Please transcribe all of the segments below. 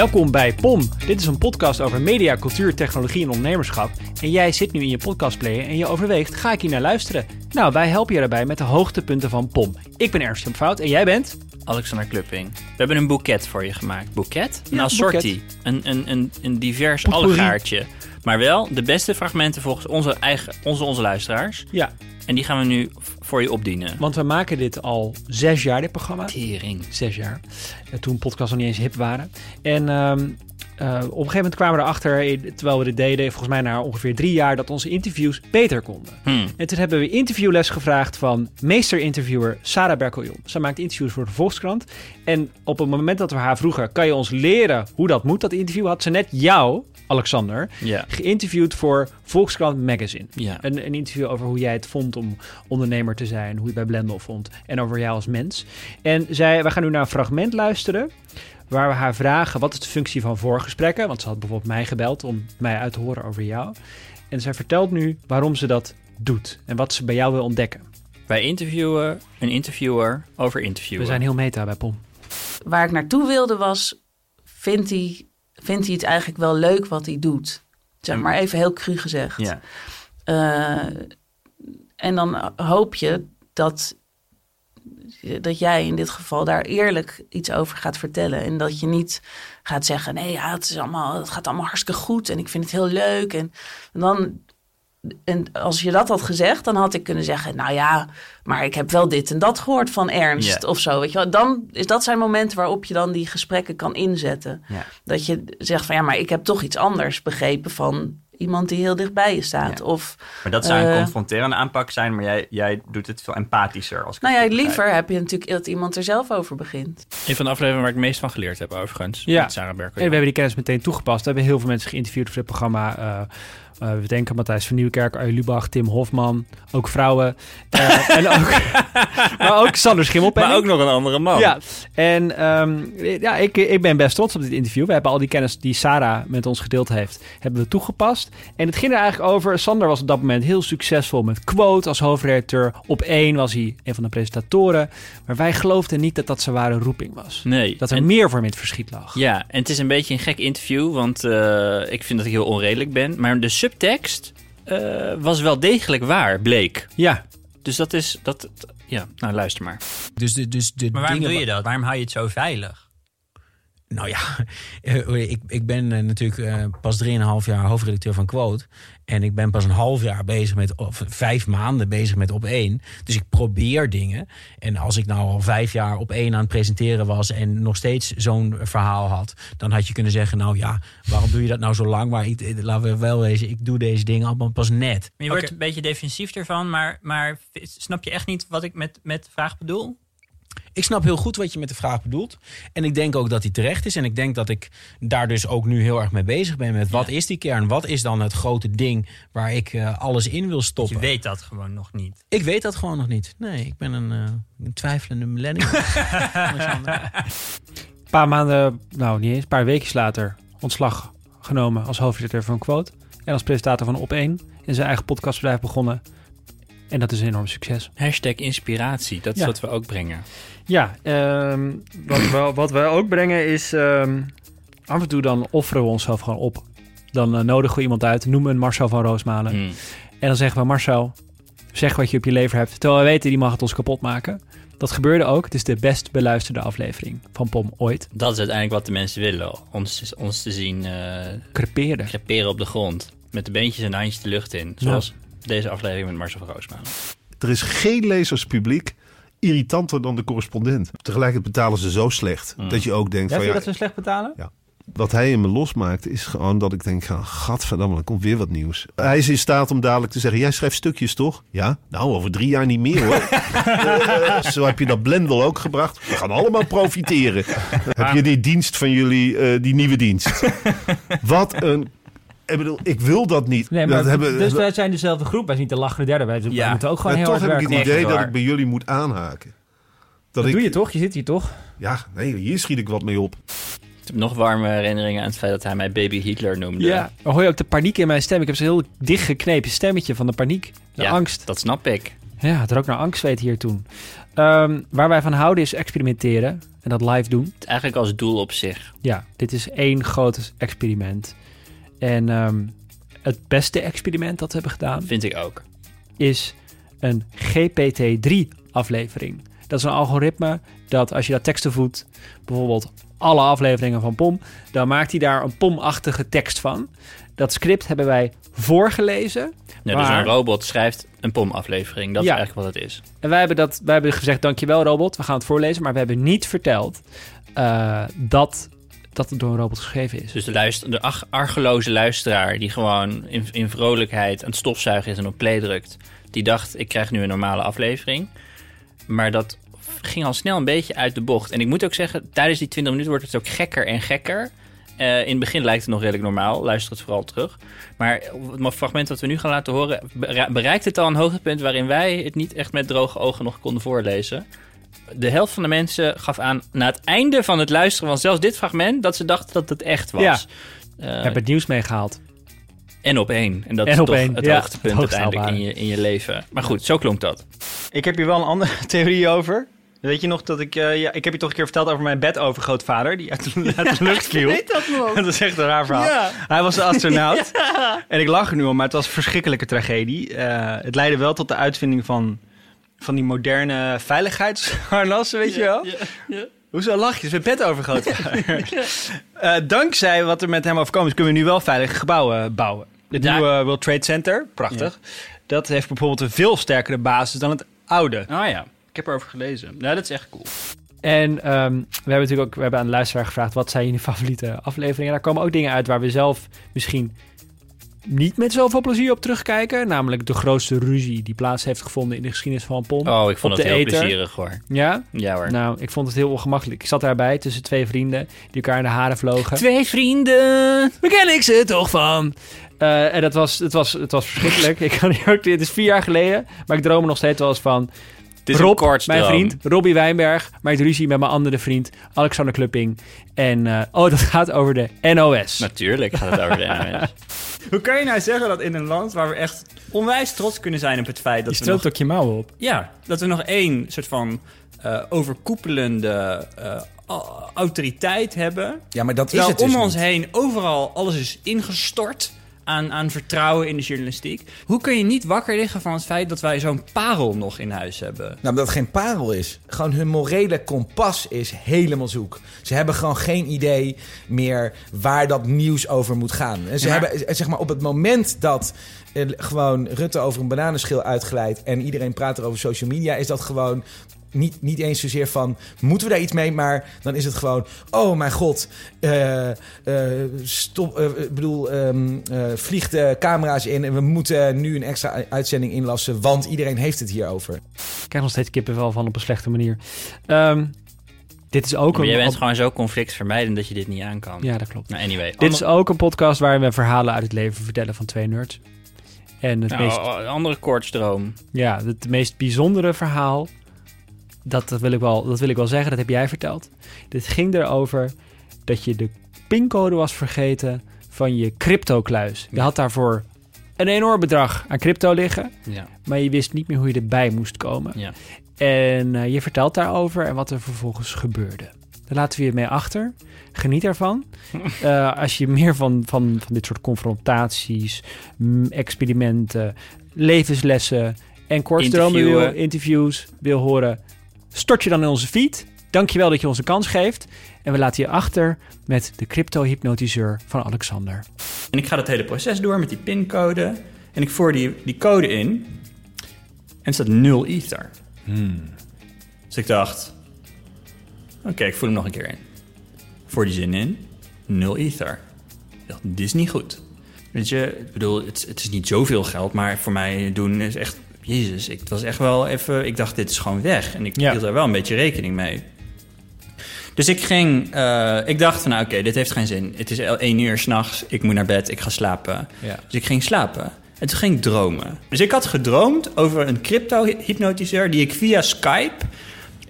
Welkom bij POM. Dit is een podcast over media, cultuur, technologie en ondernemerschap. En jij zit nu in je podcastplayer en je overweegt, ga ik hier naar luisteren? Nou, wij helpen je daarbij met de hoogtepunten van POM. Ik ben Ernst Fout en jij bent? Alexander Klupping. We hebben een boeket voor je gemaakt. Boeket? Een Ja, assortie. Een, een, een, een divers allegaartje. Maar wel de beste fragmenten volgens onze eigen onze, onze luisteraars. Ja, En die gaan we nu voor je opdienen. want we maken dit al zes jaar, dit programma. Tering. Zes jaar. Toen podcasts nog niet eens hip waren. En ehm, eh, op een gegeven moment kwamen we erachter, eh, terwijl we dit deden, volgens mij na ongeveer drie jaar, dat onze interviews beter konden. Hm. En toen hebben we interviewles gevraagd van meester-interviewer Sarah Berkeljon. Zij maakt interviews voor de Volkskrant. En op het moment dat we haar vroegen, kan je ons leren hoe dat moet, dat interview, had ze net jou, Alexander, Ja. geïnterviewd voor Volkskrant Magazine. Ja. Een, een interview over hoe jij het vond om ondernemer te zijn, hoe je het bij Blendel vond en over jou als mens. En zij, we gaan nu naar een fragment luisteren waar we haar vragen wat is de functie van voorgesprekken, want ze had bijvoorbeeld mij gebeld om mij uit te horen over jou. En zij vertelt nu waarom ze dat doet en wat ze bij jou wil ontdekken. Wij interviewen een interviewer over interviewen. We zijn heel meta bij Pom. waar ik naartoe wilde was, vindt hij, vindt hij het eigenlijk wel leuk wat hij doet? Zeg maar even heel cru gezegd. Ja. Eh, en dan hoop je dat, dat jij in dit geval daar eerlijk iets over gaat vertellen. En dat je niet gaat zeggen, nee, ja, het, is allemaal, het gaat allemaal hartstikke goed en ik vind het heel leuk. En, dan, en als je dat had gezegd, dan had ik kunnen zeggen, nou ja, maar ik heb wel dit en dat gehoord van Ernst of zo. Weet je wel. Dan is dat zijn momenten waarop je dan die gesprekken kan inzetten. Dat je zegt van ja, maar ik heb toch iets anders begrepen van iemand die heel dichtbij je staat. Ja. Of Maar dat zou een Eh. confronterende aanpak zijn, maar jij, jij doet het veel empathischer. Als ik nou het ja, liever heb je natuurlijk dat iemand er zelf over begint. Een van de afleveringen waar ik het meest van geleerd heb, overigens. Ja. Met Sarah Berkel. En we hebben die kennis meteen toegepast. We hebben heel veel mensen geïnterviewd voor dit programma. Eh, eh, we denken Matthijs van Nieuwkerk, Arjen Lubach, Tim Hofman. Ook vrouwen. En ook, maar ook Sander Schimmelpenning. Maar ook nog een andere man. Ja, en ehm, ja, ik, ik ben best trots op dit interview. We hebben al die kennis die Sarah met ons gedeeld heeft, hebben we toegepast. En het ging er eigenlijk over, Sander was op dat moment heel succesvol met Quote als hoofdredacteur. Op één was hij een van de presentatoren. Maar wij geloofden niet dat dat zijn ware roeping was. Nee. Dat er En- meer voor hem in het verschiet lag. Ja, en het is een beetje een gek interview, want eh, ik vind dat ik heel onredelijk ben. Maar de subtekst eh, was wel degelijk waar, bleek. Ja, Dus dat is, dat, ja, nou luister maar. Dus de, dus de Maar waarom dingen doe je dat? Waarom hou je het zo veilig? Nou ja, eh, ik, ik ben eh, natuurlijk eh, pas 3,5 jaar hoofdredacteur van Quote. En ik ben pas een half jaar bezig met, of vijf maanden bezig met op één. Dus ik probeer dingen. En als ik nou al vijf jaar op één aan het presenteren was en nog steeds zo'n verhaal had, dan had je kunnen zeggen: Nou ja, waarom doe je dat nou zo lang? Maar ik, laten we wel wezen, ik doe deze dingen allemaal pas net. Maar je wordt een beetje defensief ervan, maar, maar snap je echt niet wat ik met, met de vraag bedoel? Ik snap heel goed wat je met de vraag bedoelt. En ik denk ook dat die terecht is. En ik denk dat ik daar dus ook nu heel erg mee bezig ben. Met wat is die kern? Wat is dan het grote ding waar ik eh, alles in wil stoppen? Je weet dat gewoon nog niet. Ik weet dat gewoon nog niet. Nee, ik ben een, eh, een twijfelende millennial. Een paar maanden, nou niet eens, een paar weken later ontslag genomen als hoofdredacteur van Quote. En als presentator van Op 1 in zijn eigen podcastbedrijf begonnen. En dat is een enorm succes. Hashtag inspiratie, dat is Ja. wat we ook brengen. Ja, ehm, wat, we, wat we ook brengen is... ehm, af en toe dan offeren we onszelf gewoon op. Dan eh, nodigen we iemand uit, noemen een Marcel van Roosmalen. Hmm. En dan zeggen we, Marcel, zeg wat je op je lever hebt. Terwijl we weten, die mag het ons kapot maken. Dat gebeurde ook. Het is de best beluisterde aflevering van POM ooit. Dat is uiteindelijk wat de mensen willen. Ons, ons te zien eh Creperen. creperen op de grond. Met de beentjes en handjes de lucht in. Zoals deze aflevering met Marcel van Roosmalen. Er is geen lezerspubliek irritanter dan de correspondent. Tegelijkertijd betalen ze zo slecht Mm. dat je ook denkt Ja, van vind je ja, dat ze slecht betalen? wat hij in me losmaakt is gewoon dat ik denk, ja, gadverdamme, er komt weer wat nieuws. Hij is in staat om dadelijk te zeggen, jij schrijft stukjes toch? Ja, nou over drie jaar niet meer hoor. Eh, zo heb je dat Blendel ook gebracht. We gaan allemaal profiteren. heb je die dienst van jullie, eh, die nieuwe dienst. wat een... Ik bedoel, ik wil dat niet. Nee, maar dat hebben, dus wij zijn dezelfde groep. Wij zijn niet de lachende derde. Wij wij Ja. moeten ook gewoon maar heel toch hard heb ik werken. het idee dat ik bij jullie moet aanhaken. Dat ik, doe je toch? Je zit hier toch? Ja, nee, hier schiet ik wat mee op. Ik heb nog warme herinneringen aan het feit dat hij mij baby Hitler noemde. Ja. Hoor je ook de paniek in mijn stem. Ik heb zo'n heel dicht geknepen stemmetje van de paniek. De Ja, angst. Dat snap ik. Ja, het rook naar angst weet hier toen. Ehm, waar wij van houden is experimenteren. en dat live doen. Het eigenlijk als doel op zich. Ja, dit is één groot experiment. En ehm, het beste experiment dat we hebben gedaan Vind ik ook. is een GPT-3-aflevering. Dat is een algoritme dat als je dat teksten voedt, bijvoorbeeld alle afleveringen van POM, dan maakt hij daar een POM-achtige tekst van. Dat script hebben wij voorgelezen. Ja, dus een robot schrijft een POM-aflevering. Dat Ja. is eigenlijk wat het is. En wij hebben, dat, wij hebben gezegd, dankjewel robot, we gaan het voorlezen. Maar we hebben niet verteld eh, dat, dat het door een robot geschreven is. Dus de, luister, de argeloze luisteraar die gewoon in, in vrolijkheid aan het stofzuigen is en op play drukt, die dacht, ik krijg nu een normale aflevering. Maar dat ging al snel een beetje uit de bocht. En ik moet ook zeggen, tijdens die 20 minuten wordt het ook gekker en gekker. Eh, in het begin lijkt het nog redelijk normaal. Luister het vooral terug. Maar het fragment dat we nu gaan laten horen... bere- bereikt het al een hoogtepunt waarin wij het niet echt met droge ogen nog konden voorlezen. De helft van de mensen gaf aan na het einde van het luisteren van zelfs dit fragment... dat ze dachten dat het echt was. Ja. Eh, hebben het nieuws meegehaald. en op één. En dat En is op toch één, het ja, hoogtepunt het uiteindelijk in je, in je leven. Maar goed, zo klonk dat. Ik heb hier wel een andere theorie over. Weet je nog dat ik... eh, ja, ik heb je toch een keer verteld over mijn bedovergrootvader... die uit de, uit de lucht viel. dat nog? dat is echt een raar verhaal. Hij was een astronaut. En ik lach er nu om, maar het was een verschrikkelijke tragedie. Eh, het leidde wel tot de uitvinding van, van die moderne veiligheidsharnassen, weet je wel? Hoezo lach je? Het is mijn bedovergrootvader. Eh dankzij wat er met hem overkomen is... kunnen we nu wel veilige gebouwen bouwen. Het Ja. nieuwe World Trade Center, prachtig. Dat heeft bijvoorbeeld een veel sterkere basis dan het oude. Oh ja. Ik heb erover gelezen. Ja, dat is echt cool. En ehm, we hebben natuurlijk ook we hebben aan de luisteraar gevraagd... wat zijn jullie favoriete afleveringen? Daar komen ook dingen uit waar we zelf misschien niet met zoveel plezier op terugkijken. Namelijk de grootste ruzie die plaats heeft gevonden in de geschiedenis van POM. Oh, ik vond het heel plezierig hoor. Ja? Ja hoor. Nou, ik vond het heel ongemakkelijk. Ik zat daarbij tussen twee vrienden die elkaar in de haren vlogen. Twee vrienden. Waar ken ik ze toch van? Eh, en dat was, het, was, het was verschrikkelijk. ik kan ook, dit is vier jaar geleden, maar ik droom er nog steeds wel eens van. Het is Rob, mijn vriend, Robbie Wijnberg, maakt ruzie met mijn andere vriend, Alexander Klupping. En, eh, oh, dat gaat over de NOS. Natuurlijk gaat het over de NOS. Hoe kan je nou zeggen dat in een land waar we echt onwijs trots kunnen zijn op het feit dat Je we nog, ook je mouwen op. ja, dat we nog één soort van eh, overkoepelende eh, autoriteit hebben. Ja, maar dat is het dus om ons niet. heen overal alles is ingestort aan, aan vertrouwen in de journalistiek. Hoe kun je niet wakker liggen van het feit dat wij zo'n parel nog in huis hebben? Nou, omdat het geen parel is. Gewoon hun morele kompas is helemaal zoek. Ze hebben gewoon geen idee meer waar dat nieuws over moet gaan. En ze Ja, maar- hebben, eh, zeg maar, op het moment dat eh, gewoon Rutte over een bananenschil uitglijdt en iedereen praat er over social media, is dat gewoon niet, niet eens zozeer van moeten we daar iets mee, maar dan is het gewoon oh mijn god, eh, eh, stop, eh, ik bedoel, ehm eh, vliegt de camera's in en we moeten nu een extra uitzending inlassen, want iedereen heeft het hierover. Ik krijg nog steeds kippenvel van op een slechte manier. Ehm, dit is ook Maar jij een... bent gewoon zo conflictvermijdend dat je dit niet aan kan. Ja, dat klopt. Nou, anyway. Dit is ook een podcast waarin we verhalen uit het leven vertellen van twee nerds. En het Nou, meest een andere kortstroom. Ja, het meest bijzondere verhaal, dat, dat, wil ik wel, dat wil ik wel zeggen, dat heb jij verteld. Dit ging erover dat je de pincode was vergeten van je crypto-kluis. Je Ja. had daarvoor een enorm bedrag aan crypto liggen, Ja. maar je wist niet meer hoe je erbij moest komen. Ja. En eh, je vertelt daarover en wat er vervolgens gebeurde. Daar laten we je mee achter. Geniet ervan. Eh, als je meer van, van, van dit soort confrontaties, mm, experimenten, levenslessen en kortstromen wil, interviews wil horen, stort je dan in onze feed. Dankjewel dat je ons een kans geeft. En we laten je achter met de crypto-hypnotiseur van Alexander. En ik ga dat hele proces door met die pincode. En ik voer die, die code in. En er staat 0 ether. Dus ik dacht... Oké, ik voer hem nog een keer in. Voor die zin in. 0 ether. Ik dacht, dit is niet goed. Weet je, ik bedoel, het, het is niet zoveel geld. Maar voor mij doen is echt... Jezus, ik, was echt wel even... Ik dacht, dit is gewoon weg. En ik Ja. hield daar wel een beetje rekening mee. Dus ik ging, eh, ik dacht van nou oké, dit heeft geen zin. Het is één uur s'nachts, ik moet naar bed, ik ga slapen. Ja. Dus ik ging slapen. En toen ging ik dromen. Dus ik had gedroomd over een crypto-hypnotiseur die ik via Skype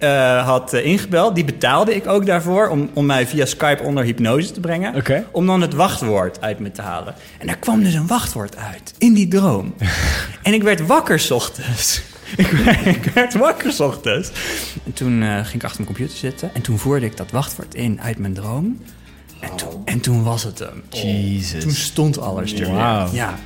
eh, had eh, ingebeld. Die betaalde ik ook daarvoor om, om mij via Skype onder hypnose te brengen. Om dan het wachtwoord uit me te halen. En daar kwam dus een wachtwoord uit in die droom. en ik werd wakker 's ochtends. ik, ik werd wakker 's ochtends. En toen eh, ging ik achter mijn computer zitten. En toen voerde ik dat wachtwoord in uit mijn droom. En toen, en toen was het hem. Jesus. Toen stond alles er. Wauw. Ja,